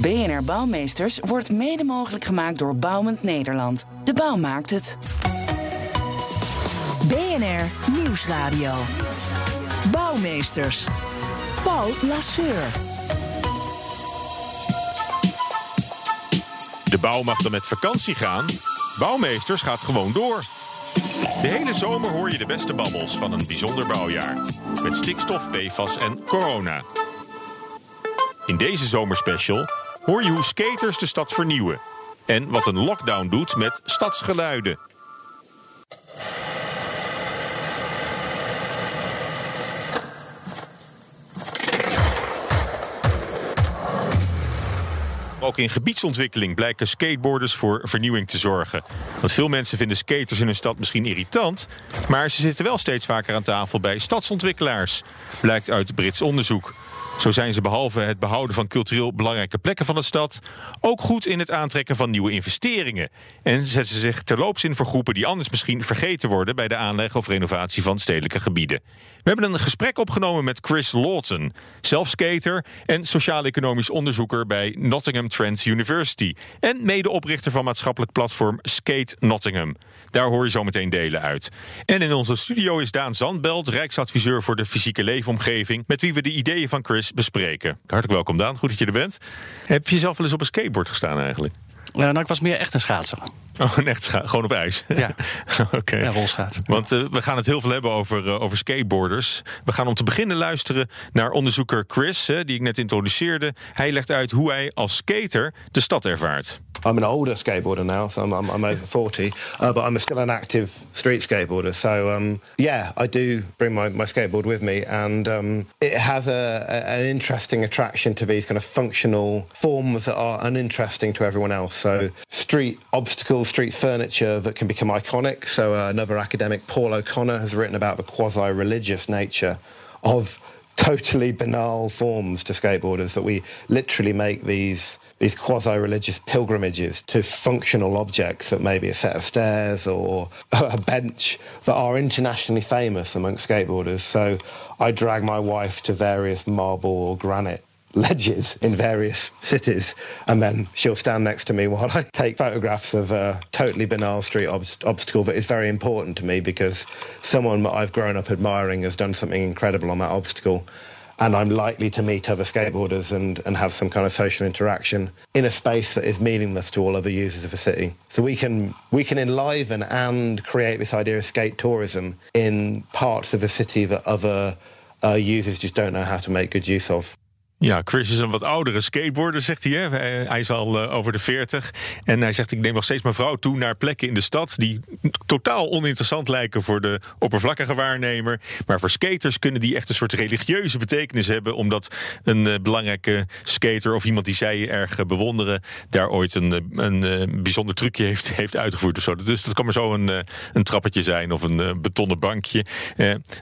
BNR Bouwmeesters wordt mede mogelijk gemaakt door Bouwend Nederland. De bouw maakt het. BNR Nieuwsradio. Bouwmeesters. Paul Lasseur. De bouw mag dan met vakantie gaan. Bouwmeesters gaat gewoon door. De hele zomer hoor je de beste babbels van een bijzonder bouwjaar. Met stikstof, PFAS en corona. In deze zomerspecial hoor je hoe skaters de stad vernieuwen. En wat een lockdown doet met stadsgeluiden. Ook in gebiedsontwikkeling blijken skateboarders voor vernieuwing te zorgen. Want veel mensen vinden skaters in hun stad misschien irritant, maar ze zitten wel steeds vaker aan tafel bij stadsontwikkelaars, blijkt uit Brits onderzoek. Zo zijn ze behalve het behouden van cultureel belangrijke plekken van de stad ook goed in het aantrekken van nieuwe investeringen. En zetten ze zich terloops in voor groepen die anders misschien vergeten worden bij de aanleg of renovatie van stedelijke gebieden. We hebben een gesprek opgenomen met Chris Lawton, zelf skater en sociaal-economisch onderzoeker bij Nottingham Trent University en medeoprichter van maatschappelijk platform Skate Nottingham. Daar hoor je zo meteen delen uit. En in onze studio is Daan Zandbelt, Rijksadviseur voor de fysieke leefomgeving, met wie we de ideeën van Chris bespreken. Hartelijk welkom Daan, goed dat je er bent. Heb je zelf wel eens op een skateboard gestaan eigenlijk? Nou, ik was meer echt een schaatser. Oh, een echt scha- gewoon op ijs? Ja. Oké. Ja, rolschaatsen. Want eh, we gaan het heel veel hebben over, eh, over skateboarders. We gaan om te beginnen luisteren naar onderzoeker Chris, hè, die ik net introduceerde. Hij legt uit hoe hij als skater de stad ervaart. I'm an older skateboarder now, so I'm, I'm, I'm over 40, uh, but I'm still an active street skateboarder. So, um, yeah, I do bring my, my skateboard with me, and um, it has a, a, an interesting attraction to these kind of functional forms that are uninteresting to everyone else. So, street obstacles, street furniture that can become iconic. So, uh, another academic, Paul O'Connor, has written about the quasi religious nature of totally banal forms to skateboarders that we literally make these these quasi-religious pilgrimages to functional objects that may be a set of stairs or a bench that are internationally famous amongst skateboarders. So I drag my wife to various marble or granite ledges in various cities, and then she'll stand next to me while I take photographs of a totally banal street obst- obstacle that is very important to me because someone that I've grown up admiring has done something incredible on that obstacle. And I'm likely to meet other skateboarders and, and have some kind of social interaction in a space that is meaningless to all other users of the city. So we can we can enliven and create this idea of skate tourism in parts of the city that other uh, users just don't know how to make good use of. Ja, Chris is een wat oudere skateboarder, zegt hij. Hè? Hij- is al eh, over de 40. En hij zegt: Ik neem nog steeds mijn vrouw toe naar plekken in de stad. die totaal oninteressant lijken voor de oppervlakkige waarnemer. Maar voor skaters kunnen die echt een soort religieuze betekenis hebben. omdat een eh, belangrijke skater of iemand die zij erg eh, bewonderen. daar ooit een, een bijzonder trucje heeft, heeft uitgevoerd. Of zo. Dus dat kan maar zo een, een trappetje zijn of een betonnen bankje.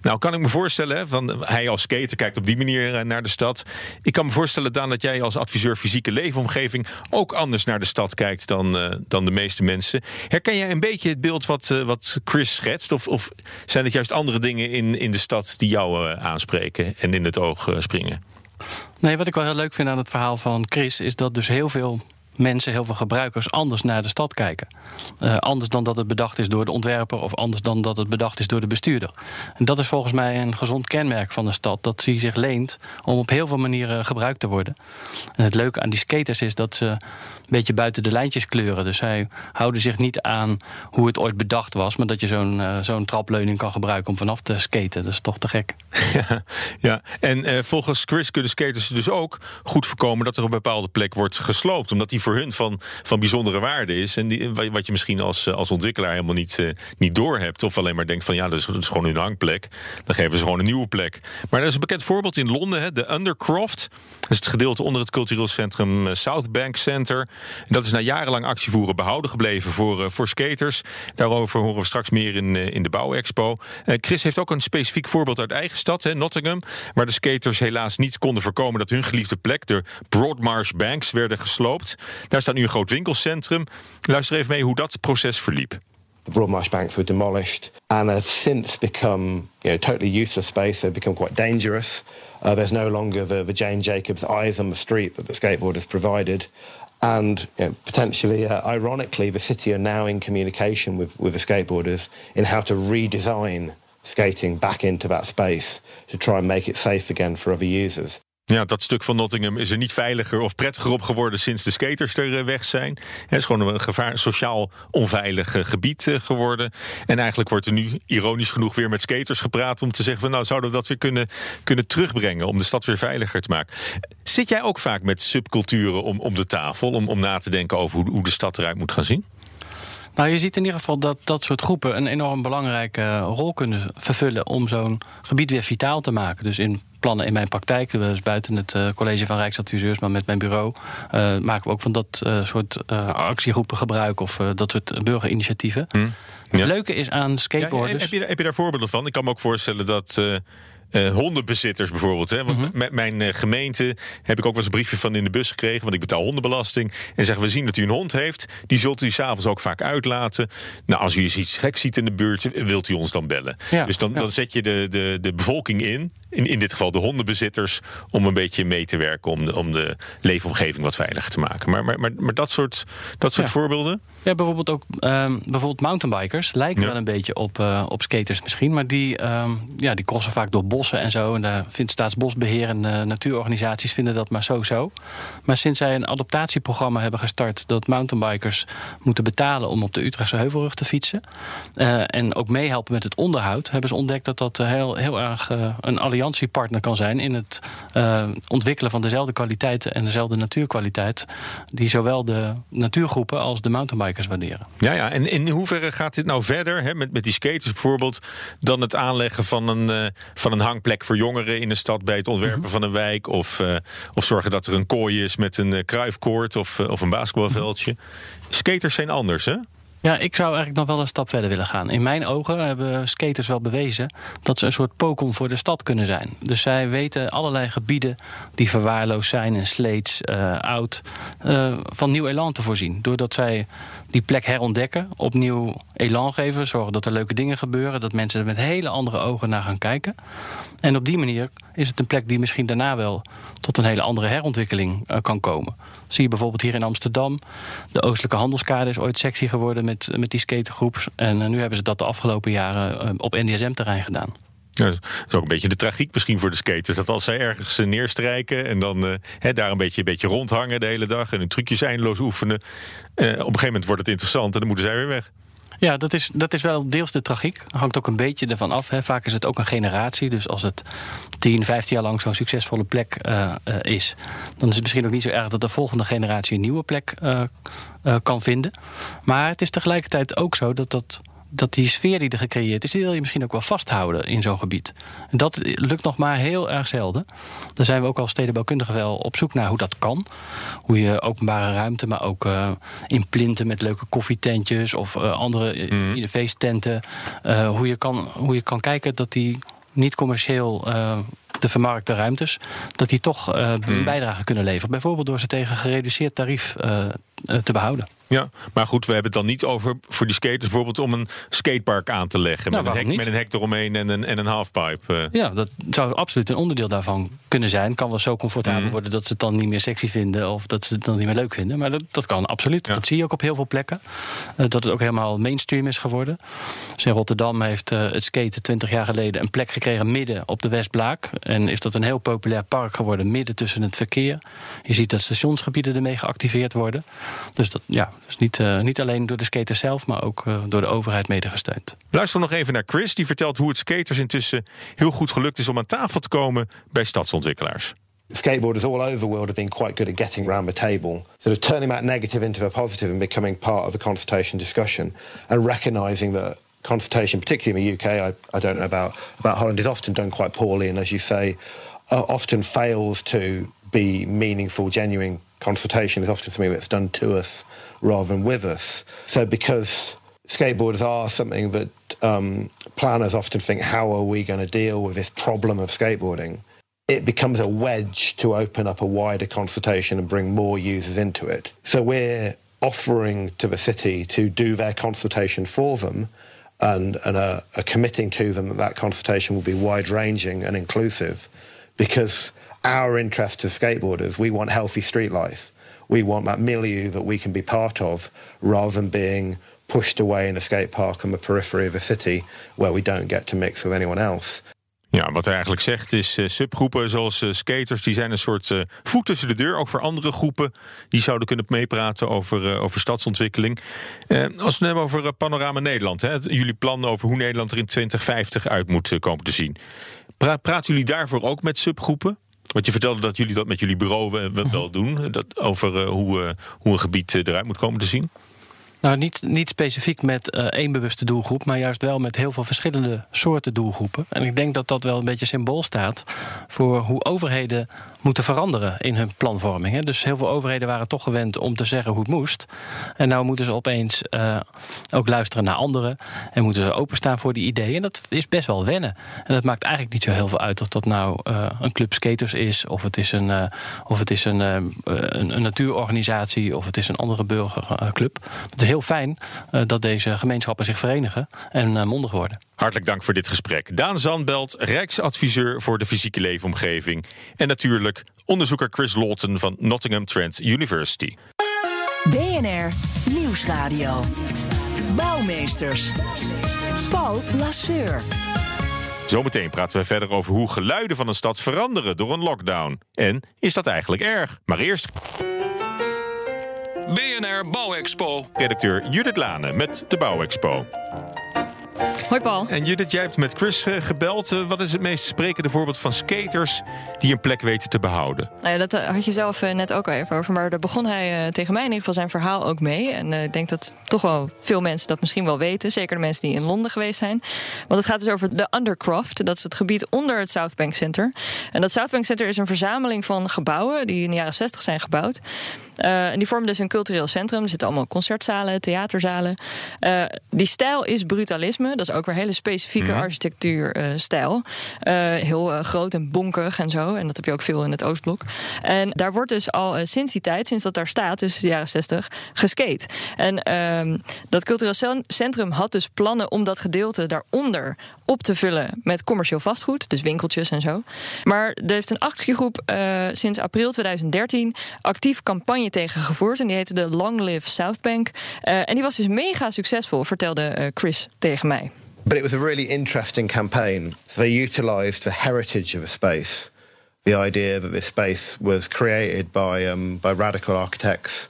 Nou, kan ik me voorstellen, van, hij als skater kijkt op die manier naar de stad. Ik kan me voorstellen, Daan, dat jij als adviseur fysieke leefomgeving ook anders naar de stad kijkt dan, eh, dan de meeste mensen. Herken jij een beetje het beeld wat, eh, wat Chris schetst? Of, of zijn het juist andere dingen in, in de stad die jou eh, aanspreken en in het oog springen? Nee, wat ik wel heel leuk vind aan het verhaal van Chris... is dat dus heel veel mensen, heel veel gebruikers... anders naar de stad kijken. Eh, anders dan dat het bedacht is door de ontwerper... of anders dan dat het bedacht is door de bestuurder. En dat is volgens mij een gezond kenmerk van de stad... dat die zich leent om op heel veel manieren gebruikt te worden. En het leuke aan die skaters is dat ze beetje buiten de lijntjes kleuren. Dus zij houden zich niet aan hoe het ooit bedacht was... maar dat je zo'n eh, zo'n trapleuning kan gebruiken om vanaf te skaten. Dat is toch te gek. Ja, ja. en eh, volgens Chris kunnen skaters dus ook goed voorkomen dat er op een bepaalde plek wordt gesloopt. Omdat die voor hun van, van bijzondere waarde is. En die, wat je misschien als, als ontwikkelaar helemaal niet, uh, niet doorhebt. Of alleen maar denkt van ja, dat is, dat is gewoon hun hangplek. Dan geven ze gewoon een nieuwe plek. Maar er is een bekend voorbeeld in Londen, hè, de Undercroft. Dat is het gedeelte onder het cultureel centrum South Bank Center. En dat is na jarenlang actievoeren behouden gebleven voor, voor skaters. Daarover horen we straks meer in, in de Bouwexpo. Chris heeft ook een specifiek voorbeeld uit eigen stad, hè, Nottingham. Waar de skaters helaas niet konden voorkomen dat hun geliefde plek, de Broadmarsh Banks, werden gesloopt. Daar staat nu een groot winkelcentrum. Luister even mee hoe dat proces verliep. The Broadmarsh Banks were demolished and have since become you know, totally useless space. They've become quite dangerous. Uh, there's no longer the, the Jane Jacobs eyes on the street that the skateboarders provided. And you know, potentially, uh, ironically, the city are now in communication with, with the skateboarders in how to redesign skating back into that space to try and make it safe again for other users. Ja, dat stuk van Nottingham is er niet veiliger of prettiger op geworden sinds de skaters er eh, weg zijn. Het is gewoon een gevaar, sociaal onveilig eh, gebied eh, geworden. En eigenlijk wordt er nu ironisch genoeg weer met skaters gepraat om te zeggen van nou zouden we dat weer kunnen, kunnen terugbrengen om de stad weer veiliger te maken. Zit jij ook vaak met subculturen om, om de tafel om, om na te denken over hoe, hoe de stad eruit moet gaan zien? Nou, je ziet in ieder geval dat dat soort groepen een enorm belangrijke rol kunnen vervullen om zo'n gebied weer vitaal te maken. Dus in plannen in mijn praktijk, dus buiten het uh, college van Rijksadviseurs, maar met mijn bureau, uh, maken we ook van dat uh, soort actiegroepen gebruik of dat soort burgerinitiatieven. Hm. Het leuke is aan skateboarders. Ja, heb, je, heb je daar voorbeelden van? Ik kan me ook voorstellen dat uh, hondenbezitters bijvoorbeeld. Hè? Want met mijn uh, gemeente heb ik ook wel eens een briefje van in de bus gekregen, want ik betaal hondenbelasting. En zeggen we zien dat u een hond heeft, die zult u s'avonds ook vaak uitlaten. Nou, als u eens iets gek ziet in de buurt, wilt u ons dan bellen. Ja, dus dan, ja. dan zet je de, de, de bevolking in, in, in dit geval de hondenbezitters, om een beetje mee te werken om de, om de leefomgeving wat veiliger te maken. Maar, maar, maar, maar dat soort, dat soort voorbeelden? Ja, bijvoorbeeld ook um, bijvoorbeeld mountainbikers lijken wel een beetje op, uh, op skaters misschien, maar die, um, ja, die crossen vaak door bossen en zo. En daar vindt Staatsbosbeheer en uh, natuurorganisaties vinden dat maar zo-zo. Maar sinds zij een adaptatieprogramma hebben gestart... dat mountainbikers moeten betalen om op de Utrechtse Heuvelrug te fietsen... Uh, en ook meehelpen met het onderhoud... hebben ze ontdekt dat dat heel, heel erg een alliantiepartner kan zijn... in het ontwikkelen van dezelfde kwaliteiten en dezelfde natuurkwaliteit... die zowel de natuurgroepen als de mountainbikers waarderen. Ja, ja. en in hoeverre gaat dit nou verder, hè, met, met die skaters bijvoorbeeld... dan het aanleggen van een, van een hangplek voor jongeren in de stad bij het ontwerpen -hmm. van een wijk. Of, uh, of zorgen dat er een kooi is met een kruifkoord of, of een basketbalveldje. Skaters zijn anders, hè? Ja, ik zou eigenlijk nog wel een stap verder willen gaan. In mijn ogen hebben skaters wel bewezen dat ze een soort pokon voor de stad kunnen zijn. Dus zij weten allerlei gebieden die verwaarloosd zijn en sleets, uh, oud, uh, van nieuw elan te voorzien. Doordat zij die plek herontdekken, opnieuw elan geven, zorgen dat er leuke dingen gebeuren, dat mensen er met hele andere ogen naar gaan kijken. En op die manier is het een plek die misschien daarna wel tot een hele andere herontwikkeling uh, kan komen. Zie je bijvoorbeeld hier in Amsterdam. De Oostelijke Handelskade is ooit sexy geworden met, met die skatergroep. En uh, nu hebben ze dat de afgelopen jaren uh, op NDSM-terrein gedaan. Dat is ook een beetje de tragiek misschien voor de skaters. Dat als zij ergens neerstrijken en dan daar een beetje, een beetje rondhangen de hele dag... en hun trucjes eindeloos oefenen... Op een gegeven moment wordt het interessant en dan moeten zij weer weg. Ja, dat is, dat is wel deels de tragiek. Hangt ook een beetje ervan af. Hè. Vaak is het ook een generatie. Dus als het 10, 15 jaar lang zo'n succesvolle plek uh, uh, is... dan is het misschien ook niet zo erg dat de volgende generatie een nieuwe plek uh, kan vinden. Maar het is tegelijkertijd ook zo dat dat dat die sfeer die er gecreëerd is, die wil je misschien ook wel vasthouden in zo'n gebied. En dat lukt nog maar heel erg zelden. Daar zijn we ook als stedenbouwkundigen wel op zoek naar hoe dat kan. Hoe je openbare ruimte, maar ook uh, in plinten met leuke koffietentjes of uh, andere mm. feesttenten. Uh, hoe, je kan, hoe je kan kijken dat die niet commercieel de vermarkte ruimtes, dat die toch uh, een bijdrage kunnen leveren. Bijvoorbeeld door ze tegen gereduceerd tarief uh, te behouden. Ja, maar goed, we hebben het dan niet over voor die skaters bijvoorbeeld om een skatepark aan te leggen. Nou, met, een hek, met, een hek, eromheen en een, en een halfpipe. Ja, dat zou absoluut een onderdeel daarvan kunnen zijn. Kan wel zo comfortabel mm. worden dat ze het dan niet meer sexy vinden of dat ze het dan niet meer leuk vinden. Maar dat, dat kan absoluut. Ja. Dat zie je ook op heel veel plekken. Uh, dat het ook helemaal mainstream is geworden. Dus in Rotterdam heeft uh, het skaten 20 jaar geleden een plek gekregen midden op de Westblaak. En is dat een heel populair park geworden midden tussen het verkeer. Je ziet dat stationsgebieden ermee geactiveerd worden. Dus dat, ja, dus niet, uh, niet alleen door de skaters zelf, maar ook uh, door de overheid mede gesteund. Luister nog even naar Chris, die vertelt hoe het skaters intussen heel goed gelukt is om aan tafel te komen bij stadsontwikkelaars. skateboarders all over the world have been quite good at getting around the table, sort of turning that negative into a positive and becoming part of the consultation discussion and recognizing that consultation, particularly in the UK, I, I don't know about, about Holland, is often done quite poorly and, as you say, uh, often fails to be meaningful, genuine consultation. is often something that's done to us rather than with us. So because skateboarders are something that um, planners often think, how are we going to deal with this problem of skateboarding? It becomes a wedge to open up a wider consultation and bring more users into it. So we're offering to the city to do their consultation for them and, and are, are committing to them that that consultation will be wide ranging and inclusive because our interest as skateboarders, we want healthy street life. We want that milieu that we can be part of rather than being pushed away in a skate park on the periphery of a city where we don't get to mix with anyone else. Ja, wat hij eigenlijk zegt is uh, subgroepen zoals uh, skaters... die zijn een soort uh, voet tussen de deur. Ook voor andere groepen die zouden kunnen meepraten over, over stadsontwikkeling. als we het hebben over Panorama Nederland... Hè, jullie plannen over hoe Nederland er in 2050 uit moet komen te zien. Pra praten jullie daarvoor ook met subgroepen? Want je vertelde dat jullie dat met jullie bureau wel doen. Dat over hoe, hoe een gebied eruit moet komen te zien. Nou, niet, niet specifiek met uh, één bewuste doelgroep, maar juist wel met heel veel verschillende soorten doelgroepen. En ik denk dat dat wel een beetje symbool staat voor hoe overheden moeten veranderen in hun planvorming. Hè. Dus heel veel overheden waren toch gewend om te zeggen hoe het moest. En nou moeten ze opeens uh, ook luisteren naar anderen en moeten ze openstaan voor die ideeën. En dat is best wel wennen. En dat maakt eigenlijk niet zo heel veel uit of dat nou uh, een club skaters is, of het is een, of het is een, een, een, natuurorganisatie, of het is een andere burgerclub. Het is fijn dat deze gemeenschappen zich verenigen en mondig worden. Hartelijk dank voor dit gesprek. Daan Zandbelt, Rijksadviseur voor de fysieke leefomgeving. En natuurlijk onderzoeker Chris Lawton van Nottingham Trent University. BNR Nieuwsradio. Bouwmeesters. Paul Lasseur. Zometeen praten we verder over hoe geluiden van een stad veranderen door een lockdown. En is dat eigenlijk erg? Maar eerst. BNR Bouwexpo. Redacteur Judith Lane met de Bouwexpo. Hoi Paul. En Judith, jij hebt met Chris eh, gebeld. Eh, wat is het meest sprekende voorbeeld van skaters die een plek weten te behouden? Nou ja, dat eh, had je zelf net ook al even over. Maar daar begon hij tegen mij in ieder geval zijn verhaal ook mee. En ik denk dat toch wel veel mensen dat misschien wel weten. Zeker de mensen die in Londen geweest zijn. Want het gaat dus over de Undercroft. Dat is het gebied onder het South Bank Center. En dat South Bank Center is een verzameling van gebouwen die in de jaren 60 zijn gebouwd. Uh, en die vormen dus een cultureel centrum. Er zitten allemaal concertzalen, theaterzalen. Uh, die stijl is brutalisme. Dat is ook weer hele specifieke mm. architectuurstijl. Uh, heel groot en bonkig en zo. En dat heb je ook veel in het Oostblok. En daar wordt dus al sinds die tijd, sinds dat daar staat, dus de jaren 60, geskate. En ehm, dat cultureel centrum had dus plannen om dat gedeelte daaronder op te vullen met commercieel vastgoed. Dus winkeltjes en zo. Maar er heeft een actiegroep sinds april 2013 actief campagne campagne tegen gevoerd. En die heette de Long Live South Bank. Uh, en die was dus mega succesvol, vertelde uh, Chris tegen mij. But it was a really interesting campaign. They utilized the heritage of a space. The idea that this space was created by, um, by radical architects,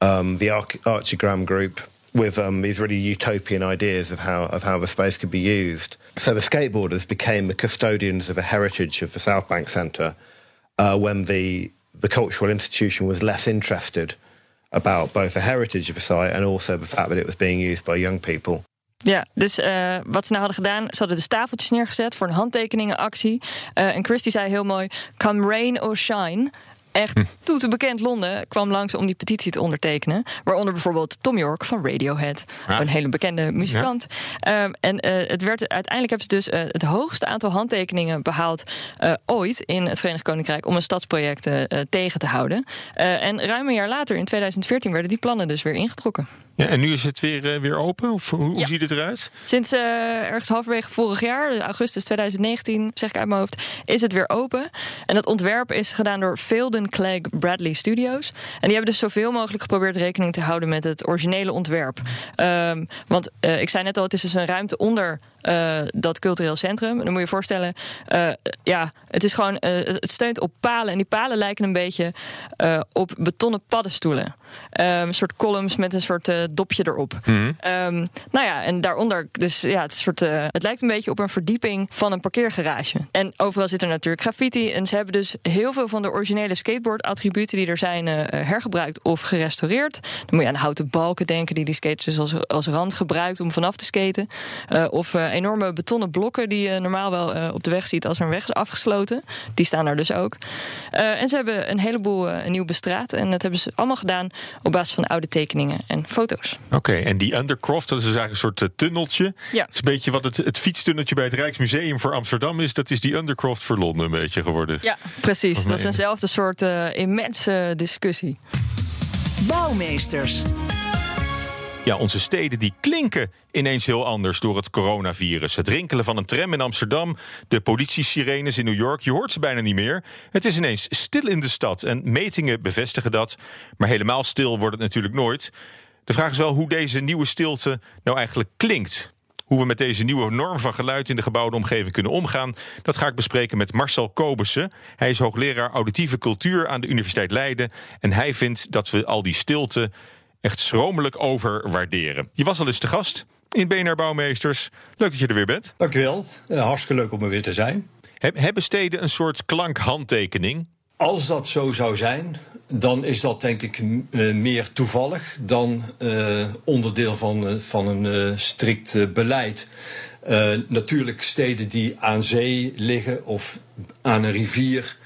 um, the Arch Archigram group, with um, these really utopian ideas of how, of how the space could be used. So the skateboarders became the custodians of the heritage of the South Bank Centre uh, when the the cultural institution was less interested about both the heritage of the site and also the fact that it was being used by young people. Ja, dus uh, wat ze nou hadden gedaan, ze hadden de tafeltjes neergezet voor een handtekeningenactie. Uh, en Christy zei heel mooi: Come rain or shine echt toeten bekend Londen kwam langs om die petitie te ondertekenen. Waaronder bijvoorbeeld Tom York van Radiohead. Een hele bekende muzikant. Ehm, en uh, het werd, uiteindelijk hebben ze dus uh, het hoogste aantal handtekeningen behaald uh, ooit in het Verenigd Koninkrijk om een stadsproject tegen te houden. en ruim een jaar later, in 2014, werden die plannen dus weer ingetrokken. Ja, en nu is het weer, uh, weer open? Of hoe, hoe ziet het eruit? Sinds uh, ergens halverwege vorig jaar, augustus 2019, zeg ik uit mijn hoofd, is het weer open. En dat ontwerp is gedaan door Fielden Clegg Bradley Studios. En die hebben dus zoveel mogelijk geprobeerd rekening te houden met het originele ontwerp. Um, want uh, ik zei net al, het is dus een ruimte onder uh, dat cultureel centrum. Dan moet je je voorstellen, uh, ja, het is gewoon, uh, het steunt op palen. En die palen lijken een beetje op betonnen paddenstoelen. Um, een soort columns met een soort dopje erop. Mm. Um, nou ja, en daaronder, dus ja, het, soort, het lijkt een beetje op een verdieping van een parkeergarage. En overal zit er natuurlijk graffiti. En ze hebben dus heel veel van de originele skateboard-attributen die er zijn hergebruikt of gerestaureerd. Dan moet je aan houten balken denken die die skaters dus als, als rand gebruikt om vanaf te skaten. of enorme betonnen blokken die je normaal wel uh, op de weg ziet als er een weg is afgesloten. Die staan daar dus ook. Uh, en ze hebben een heleboel uh, nieuw bestraat. En dat hebben ze allemaal gedaan op basis van oude tekeningen en foto's. Oké, okay, en die Undercroft, dat is eigenlijk een soort tunneltje. Ja. Dat is een beetje wat het, het fietstunneltje bij het Rijksmuseum voor Amsterdam is. Dat is die Undercroft voor Londen een beetje geworden. Ja, precies. Dat is eenzelfde soort immense discussie. Bouwmeesters. Ja, onze steden die klinken ineens heel anders door het coronavirus. Het rinkelen van een tram in Amsterdam, de politiesirenes in New York, je hoort ze bijna niet meer. Het is ineens stil in de stad en metingen bevestigen dat. Maar helemaal stil wordt het natuurlijk nooit. De vraag is wel hoe deze nieuwe stilte nou eigenlijk klinkt. Hoe we met deze nieuwe norm van geluid in de gebouwde omgeving kunnen omgaan, dat ga ik bespreken met Marcel Kobussen. Hij is hoogleraar auditieve cultuur aan de Universiteit Leiden. En hij vindt dat we al die stilte echt schromelijk overwaarderen. Je was al eens te gast in BNR Bouwmeesters. Leuk dat je er weer bent. Dankjewel. Uh, hartstikke leuk om er weer te zijn. hebben steden een soort klankhandtekening? Als dat zo zou zijn, dan is dat denk ik uh, meer toevallig dan uh, onderdeel van, van een strikt beleid. natuurlijk steden die aan zee liggen of aan een rivier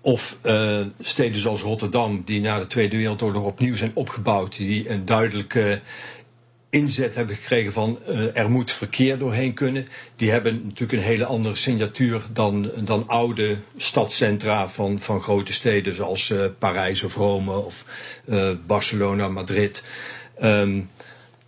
of uh, steden zoals Rotterdam, die na de Tweede Wereldoorlog opnieuw zijn opgebouwd, die een duidelijke inzet hebben gekregen van uh, er moet verkeer doorheen kunnen. Die hebben natuurlijk een hele andere signatuur dan, dan oude stadcentra van, van grote steden zoals uh, Parijs of Rome of Barcelona, Madrid. Um,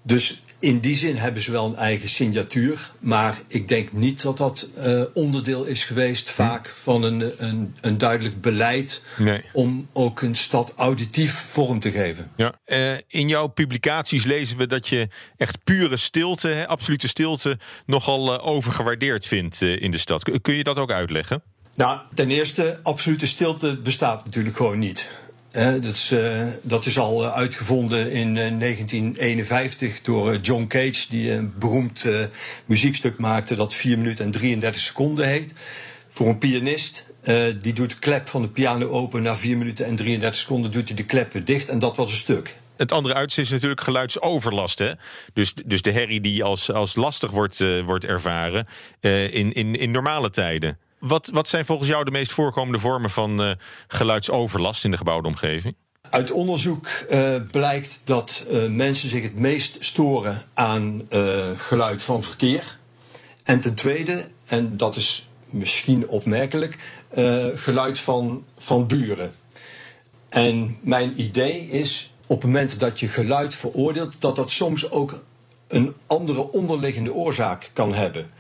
dus in die zin hebben ze wel een eigen signatuur. Maar ik denk niet dat dat uh, onderdeel is geweest hm. vaak van een, een, een duidelijk beleid. Nee. Om ook een stad auditief vorm te geven. Ja. Uh, in jouw publicaties lezen we dat je echt pure stilte, hè, absolute stilte, nogal uh, overgewaardeerd vindt in de stad. Kun je dat ook uitleggen? Nou, ten eerste, absolute stilte bestaat natuurlijk gewoon niet dat, is, uh, dat, is, al uh, uitgevonden in uh, 1951 door John Cage, die een beroemd muziekstuk maakte dat 4 minuten en 33 seconden heet. Voor een pianist. die doet de klep van de piano open. Na 4 minuten en 33 seconden doet hij de klep weer dicht. En dat was een stuk. Het andere uitzicht is natuurlijk geluidsoverlast. Hè? Dus, dus de herrie die als, als lastig wordt, wordt ervaren in, in, in normale tijden. Wat, wat zijn volgens jou de meest voorkomende vormen van uh, geluidsoverlast in de gebouwde omgeving? Uit onderzoek uh, blijkt dat uh, mensen zich het meest storen aan geluid van verkeer. En ten tweede, en dat is misschien opmerkelijk, geluid van, van buren. En mijn idee is, op het moment dat je geluid veroordeelt, dat dat soms ook een andere onderliggende oorzaak kan hebben.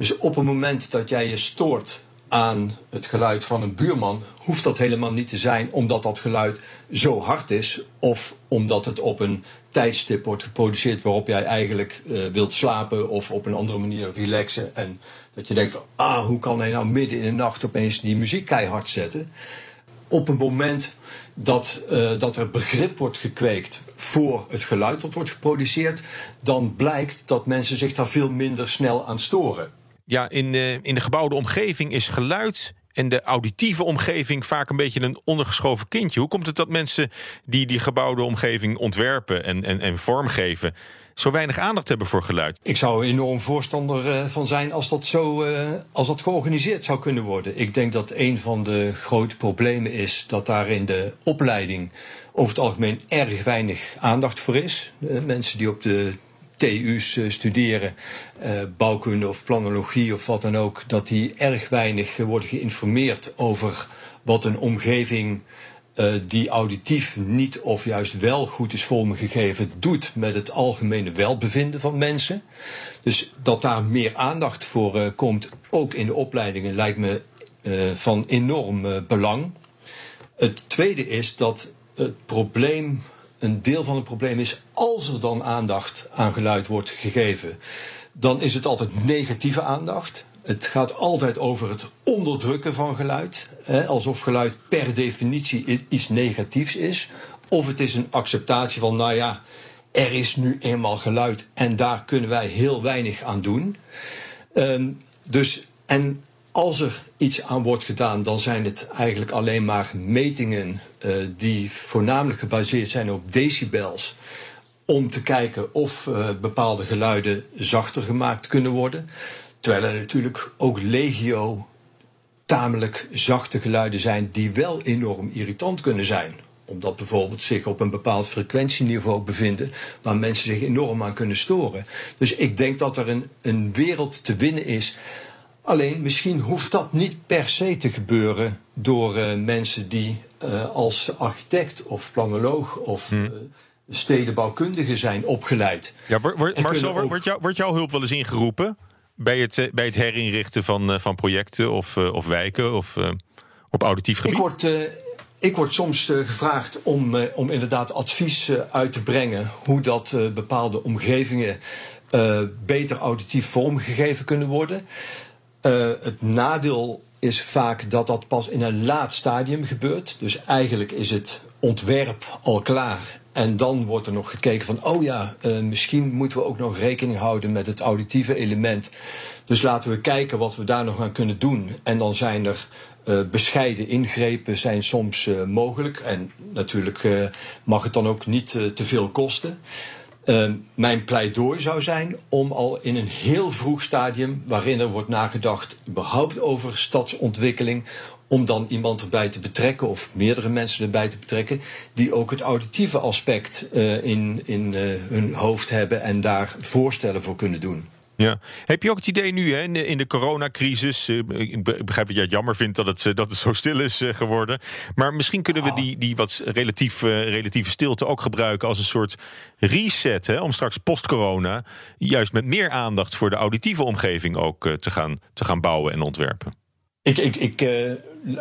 Dus op het moment dat jij je stoort aan het geluid van een buurman, hoeft dat helemaal niet te zijn omdat dat geluid zo hard is of omdat het op een tijdstip wordt geproduceerd waarop jij eigenlijk uh, wilt slapen of op een andere manier relaxen. En dat je denkt van, ah, hoe kan hij nou midden in de nacht opeens die muziek keihard zetten? Op een moment dat, uh, dat er begrip wordt gekweekt voor het geluid dat wordt geproduceerd, dan blijkt dat mensen zich daar veel minder snel aan storen ja, in, de, in de gebouwde omgeving is geluid en de auditieve omgeving vaak een beetje een ondergeschoven kindje. Hoe komt het dat mensen die die gebouwde omgeving ontwerpen en, en, en vormgeven, zo weinig aandacht hebben voor geluid? Ik zou enorm voorstander eh, van zijn als dat zo uh, als dat georganiseerd zou kunnen worden. Ik denk dat een van de grote problemen is dat daar in de opleiding over het algemeen erg weinig aandacht voor is. Mensen die op de TU's eh, studeren, uh, bouwkunde of planologie of wat dan ook, dat die erg weinig worden geïnformeerd over wat een omgeving die auditief niet of juist wel goed is vormgegeven doet met het algemene welbevinden van mensen. Dus dat daar meer aandacht voor komt, ook in de opleidingen, lijkt me van enorm belang. Het tweede is dat het probleem een deel van het probleem is als er dan aandacht aan geluid wordt gegeven, dan is het altijd negatieve aandacht. Het gaat altijd over het onderdrukken van geluid. Hè, alsof geluid per definitie iets negatiefs is. Of het is een acceptatie van, nou ja, er is nu eenmaal geluid en daar kunnen wij heel weinig aan doen. Um, dus, en als er iets aan wordt gedaan, dan zijn het eigenlijk alleen maar metingen uh, die voornamelijk gebaseerd zijn op decibels. Om te kijken of uh, bepaalde geluiden zachter gemaakt kunnen worden. Terwijl er natuurlijk ook legio tamelijk zachte geluiden zijn die wel enorm irritant kunnen zijn omdat bijvoorbeeld zich op een bepaald frequentieniveau bevinden waar mensen zich enorm aan kunnen storen. Dus ik denk dat er een, een wereld te winnen is. Alleen misschien hoeft dat niet per se te gebeuren door uh, mensen die uh, als architect of planoloog of hmm. uh, stedenbouwkundige zijn opgeleid. Ja, Marcel, ook... wordt, jou, wordt jouw hulp wel eens ingeroepen bij het, bij het herinrichten van, van projecten of, of wijken of op auditief gebied? Ik word ik word soms gevraagd om, om inderdaad advies uit te brengen hoe dat bepaalde omgevingen beter auditief vormgegeven kunnen worden. Het nadeel is vaak dat dat pas in een laat stadium gebeurt. Dus eigenlijk is het ontwerp al klaar. En dan wordt er nog gekeken van, oh ja, misschien moeten we ook nog rekening houden met het auditieve element. Dus laten we kijken wat we daar nog aan kunnen doen. En dan zijn er uh, bescheiden ingrepen zijn soms mogelijk. En natuurlijk mag het dan ook niet te veel kosten. Mijn pleidooi zou zijn om al in een heel vroeg stadium, waarin er wordt nagedacht überhaupt over stadsontwikkeling, om dan iemand erbij te betrekken of meerdere mensen erbij te betrekken, die ook het auditieve aspect in, in hun hoofd hebben en daar voorstellen voor kunnen doen. Ja. Heb je ook het idee nu hè, in, de, in de coronacrisis? Uh, ik begrijp dat jij het jammer vindt dat het, eh, dat het zo stil is uh, geworden. Maar misschien kunnen we die, die wat relatief, uh, relatieve stilte ook gebruiken als een soort reset. Hè, om straks post-corona juist met meer aandacht voor de auditieve omgeving ook te, gaan, te gaan bouwen en ontwerpen. Ik, ik, ik, uh,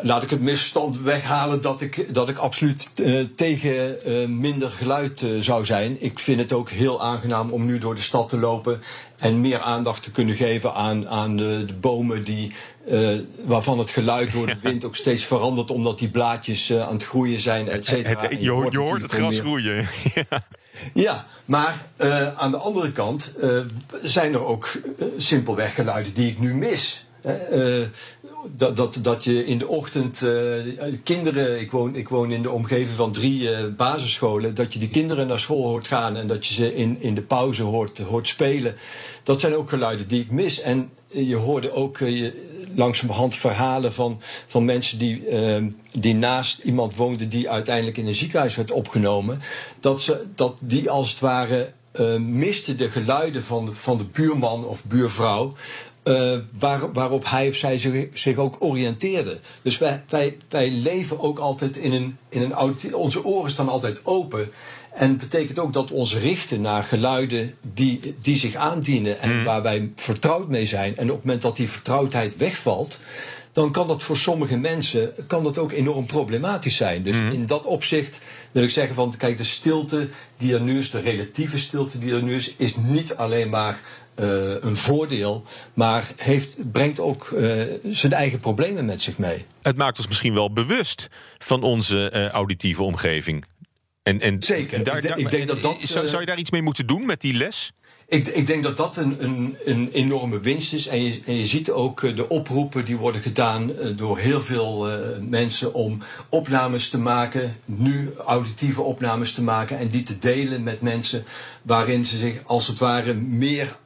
laat ik het misstand weghalen dat ik, dat ik absoluut uh, tegen uh, minder geluid zou zijn. Ik vind het ook heel aangenaam om nu door de stad te lopen en meer aandacht te kunnen geven aan, aan de, de bomen die, waarvan het geluid door de wind ook steeds verandert, omdat die blaadjes aan het groeien zijn, et cetera. Je, je, hoort, je hoort het gras groeien. ja. ja, maar aan de andere kant zijn er ook simpelweg geluiden die ik nu mis. Dat, dat, dat je in de ochtend uh, kinderen, ik woon, ik woon in de omgeving van drie uh, basisscholen, dat je die kinderen naar school hoort gaan en dat je ze in, in de pauze hoort, hoort spelen. Dat zijn ook geluiden die ik mis. En je hoorde ook je, langzamerhand verhalen van, van mensen die, die naast iemand woonden die uiteindelijk in een ziekenhuis werd opgenomen. Dat, ze, dat die als het ware miste de geluiden van van de buurman of buurvrouw. Uh, waar, waarop hij of zij zich, zich, ook oriënteerde. Dus wij, wij, wij leven ook altijd in een, in een. Onze oren staan altijd open. En betekent ook dat we ons richten naar geluiden die, die zich aandienen en mm. waar wij vertrouwd mee zijn. En op het moment dat die vertrouwdheid wegvalt, dan kan dat voor sommige mensen kan dat ook enorm problematisch zijn. Dus mm. in dat opzicht wil ik zeggen van kijk, de stilte die er nu is, de relatieve stilte die er nu is, is niet alleen maar uh, een voordeel, maar heeft, brengt ook uh, zijn eigen problemen met zich mee. Het maakt ons misschien wel bewust van onze uh, auditieve omgeving. En, en Zeker. Daar, ik, ik denk dat dat, zou, zou je daar iets mee moeten doen met die les? Ik, ik, denk dat dat een, een, een, enorme winst is. En je, en je ziet ook de oproepen die worden gedaan door heel veel uh, mensen om opnames te maken, nu auditieve opnames te maken en die te delen met mensen waarin ze zich als het ware meer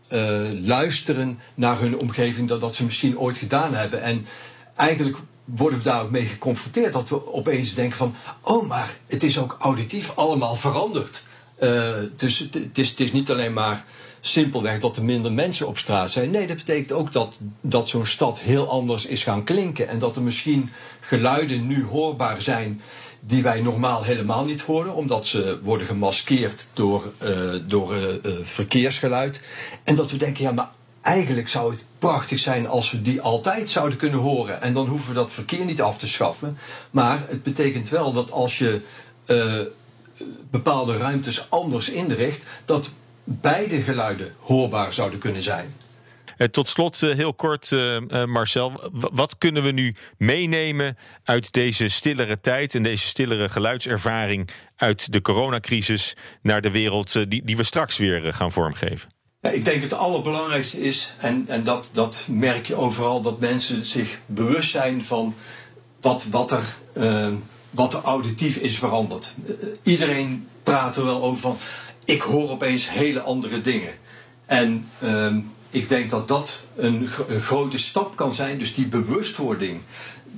luisteren naar hun omgeving dan dat ze misschien ooit gedaan hebben. En eigenlijk worden we daar ook mee geconfronteerd. Dat we opeens denken van, oh maar het is ook auditief allemaal veranderd. Dus het is, het is niet alleen maar simpelweg dat er minder mensen op straat zijn. Nee, dat betekent ook dat, dat zo'n stad heel anders is gaan klinken. En dat er misschien geluiden nu hoorbaar zijn die wij normaal helemaal niet horen, omdat ze worden gemaskeerd door, uh, door uh, verkeersgeluid. En dat we denken, ja, maar eigenlijk zou het prachtig zijn als we die altijd zouden kunnen horen. En dan hoeven we dat verkeer niet af te schaffen. Maar het betekent wel dat als je bepaalde ruimtes anders inricht, dat beide geluiden hoorbaar zouden kunnen zijn. Eh, tot slot, eh, heel kort, eh, Marcel. Wat kunnen we nu meenemen uit deze stillere tijd en deze stillere geluidservaring uit de coronacrisis naar de wereld die, die we straks weer gaan vormgeven? Ik denk het allerbelangrijkste is, en, en dat, dat merk je overal, dat mensen zich bewust zijn van wat, wat, er, wat er auditief is veranderd. iedereen praat er wel over van, ik hoor opeens hele andere dingen. En ehm, ik denk dat dat een, grote stap kan zijn. Dus die bewustwording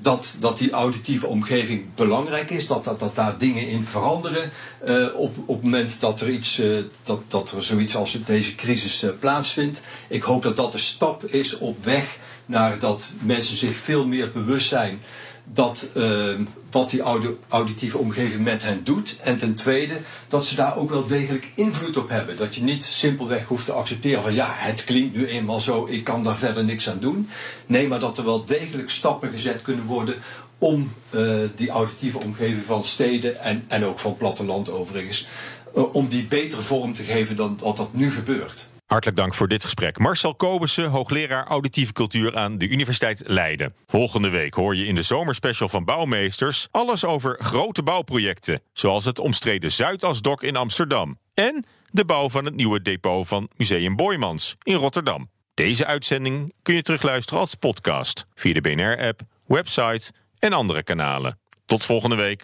dat, dat die auditieve omgeving belangrijk is, dat, dat, dat daar dingen in veranderen. Uh, op, op het moment dat er, iets, uh, dat, dat er zoiets als deze crisis uh, plaatsvindt. Ik hoop dat dat een stap is op weg naar dat mensen zich veel meer bewust zijn dat, uh, wat die auditieve omgeving met hen doet. En ten tweede, dat ze daar ook wel degelijk invloed op hebben. Dat je niet simpelweg hoeft te accepteren van ja, het klinkt nu eenmaal zo, ik kan daar verder niks aan doen. Nee, maar dat er wel degelijk stappen gezet kunnen worden om uh, die auditieve omgeving van steden en, en ook van platteland overigens, uh, om die betere vorm te geven dan wat dat nu gebeurt. Hartelijk dank voor dit gesprek. Marcel Kobussen, hoogleraar auditieve cultuur aan de Universiteit Leiden. Volgende week hoor je in de zomerspecial van Bouwmeesters alles over grote bouwprojecten, zoals het omstreden Zuidasdok in Amsterdam en de bouw van het nieuwe depot van Museum Boymans in Rotterdam. Deze uitzending kun je terugluisteren als podcast via de BNR-app, website en andere kanalen. Tot volgende week.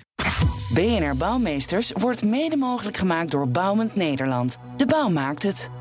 BNR Bouwmeesters wordt mede mogelijk gemaakt door Bouwend Nederland. De bouw maakt het.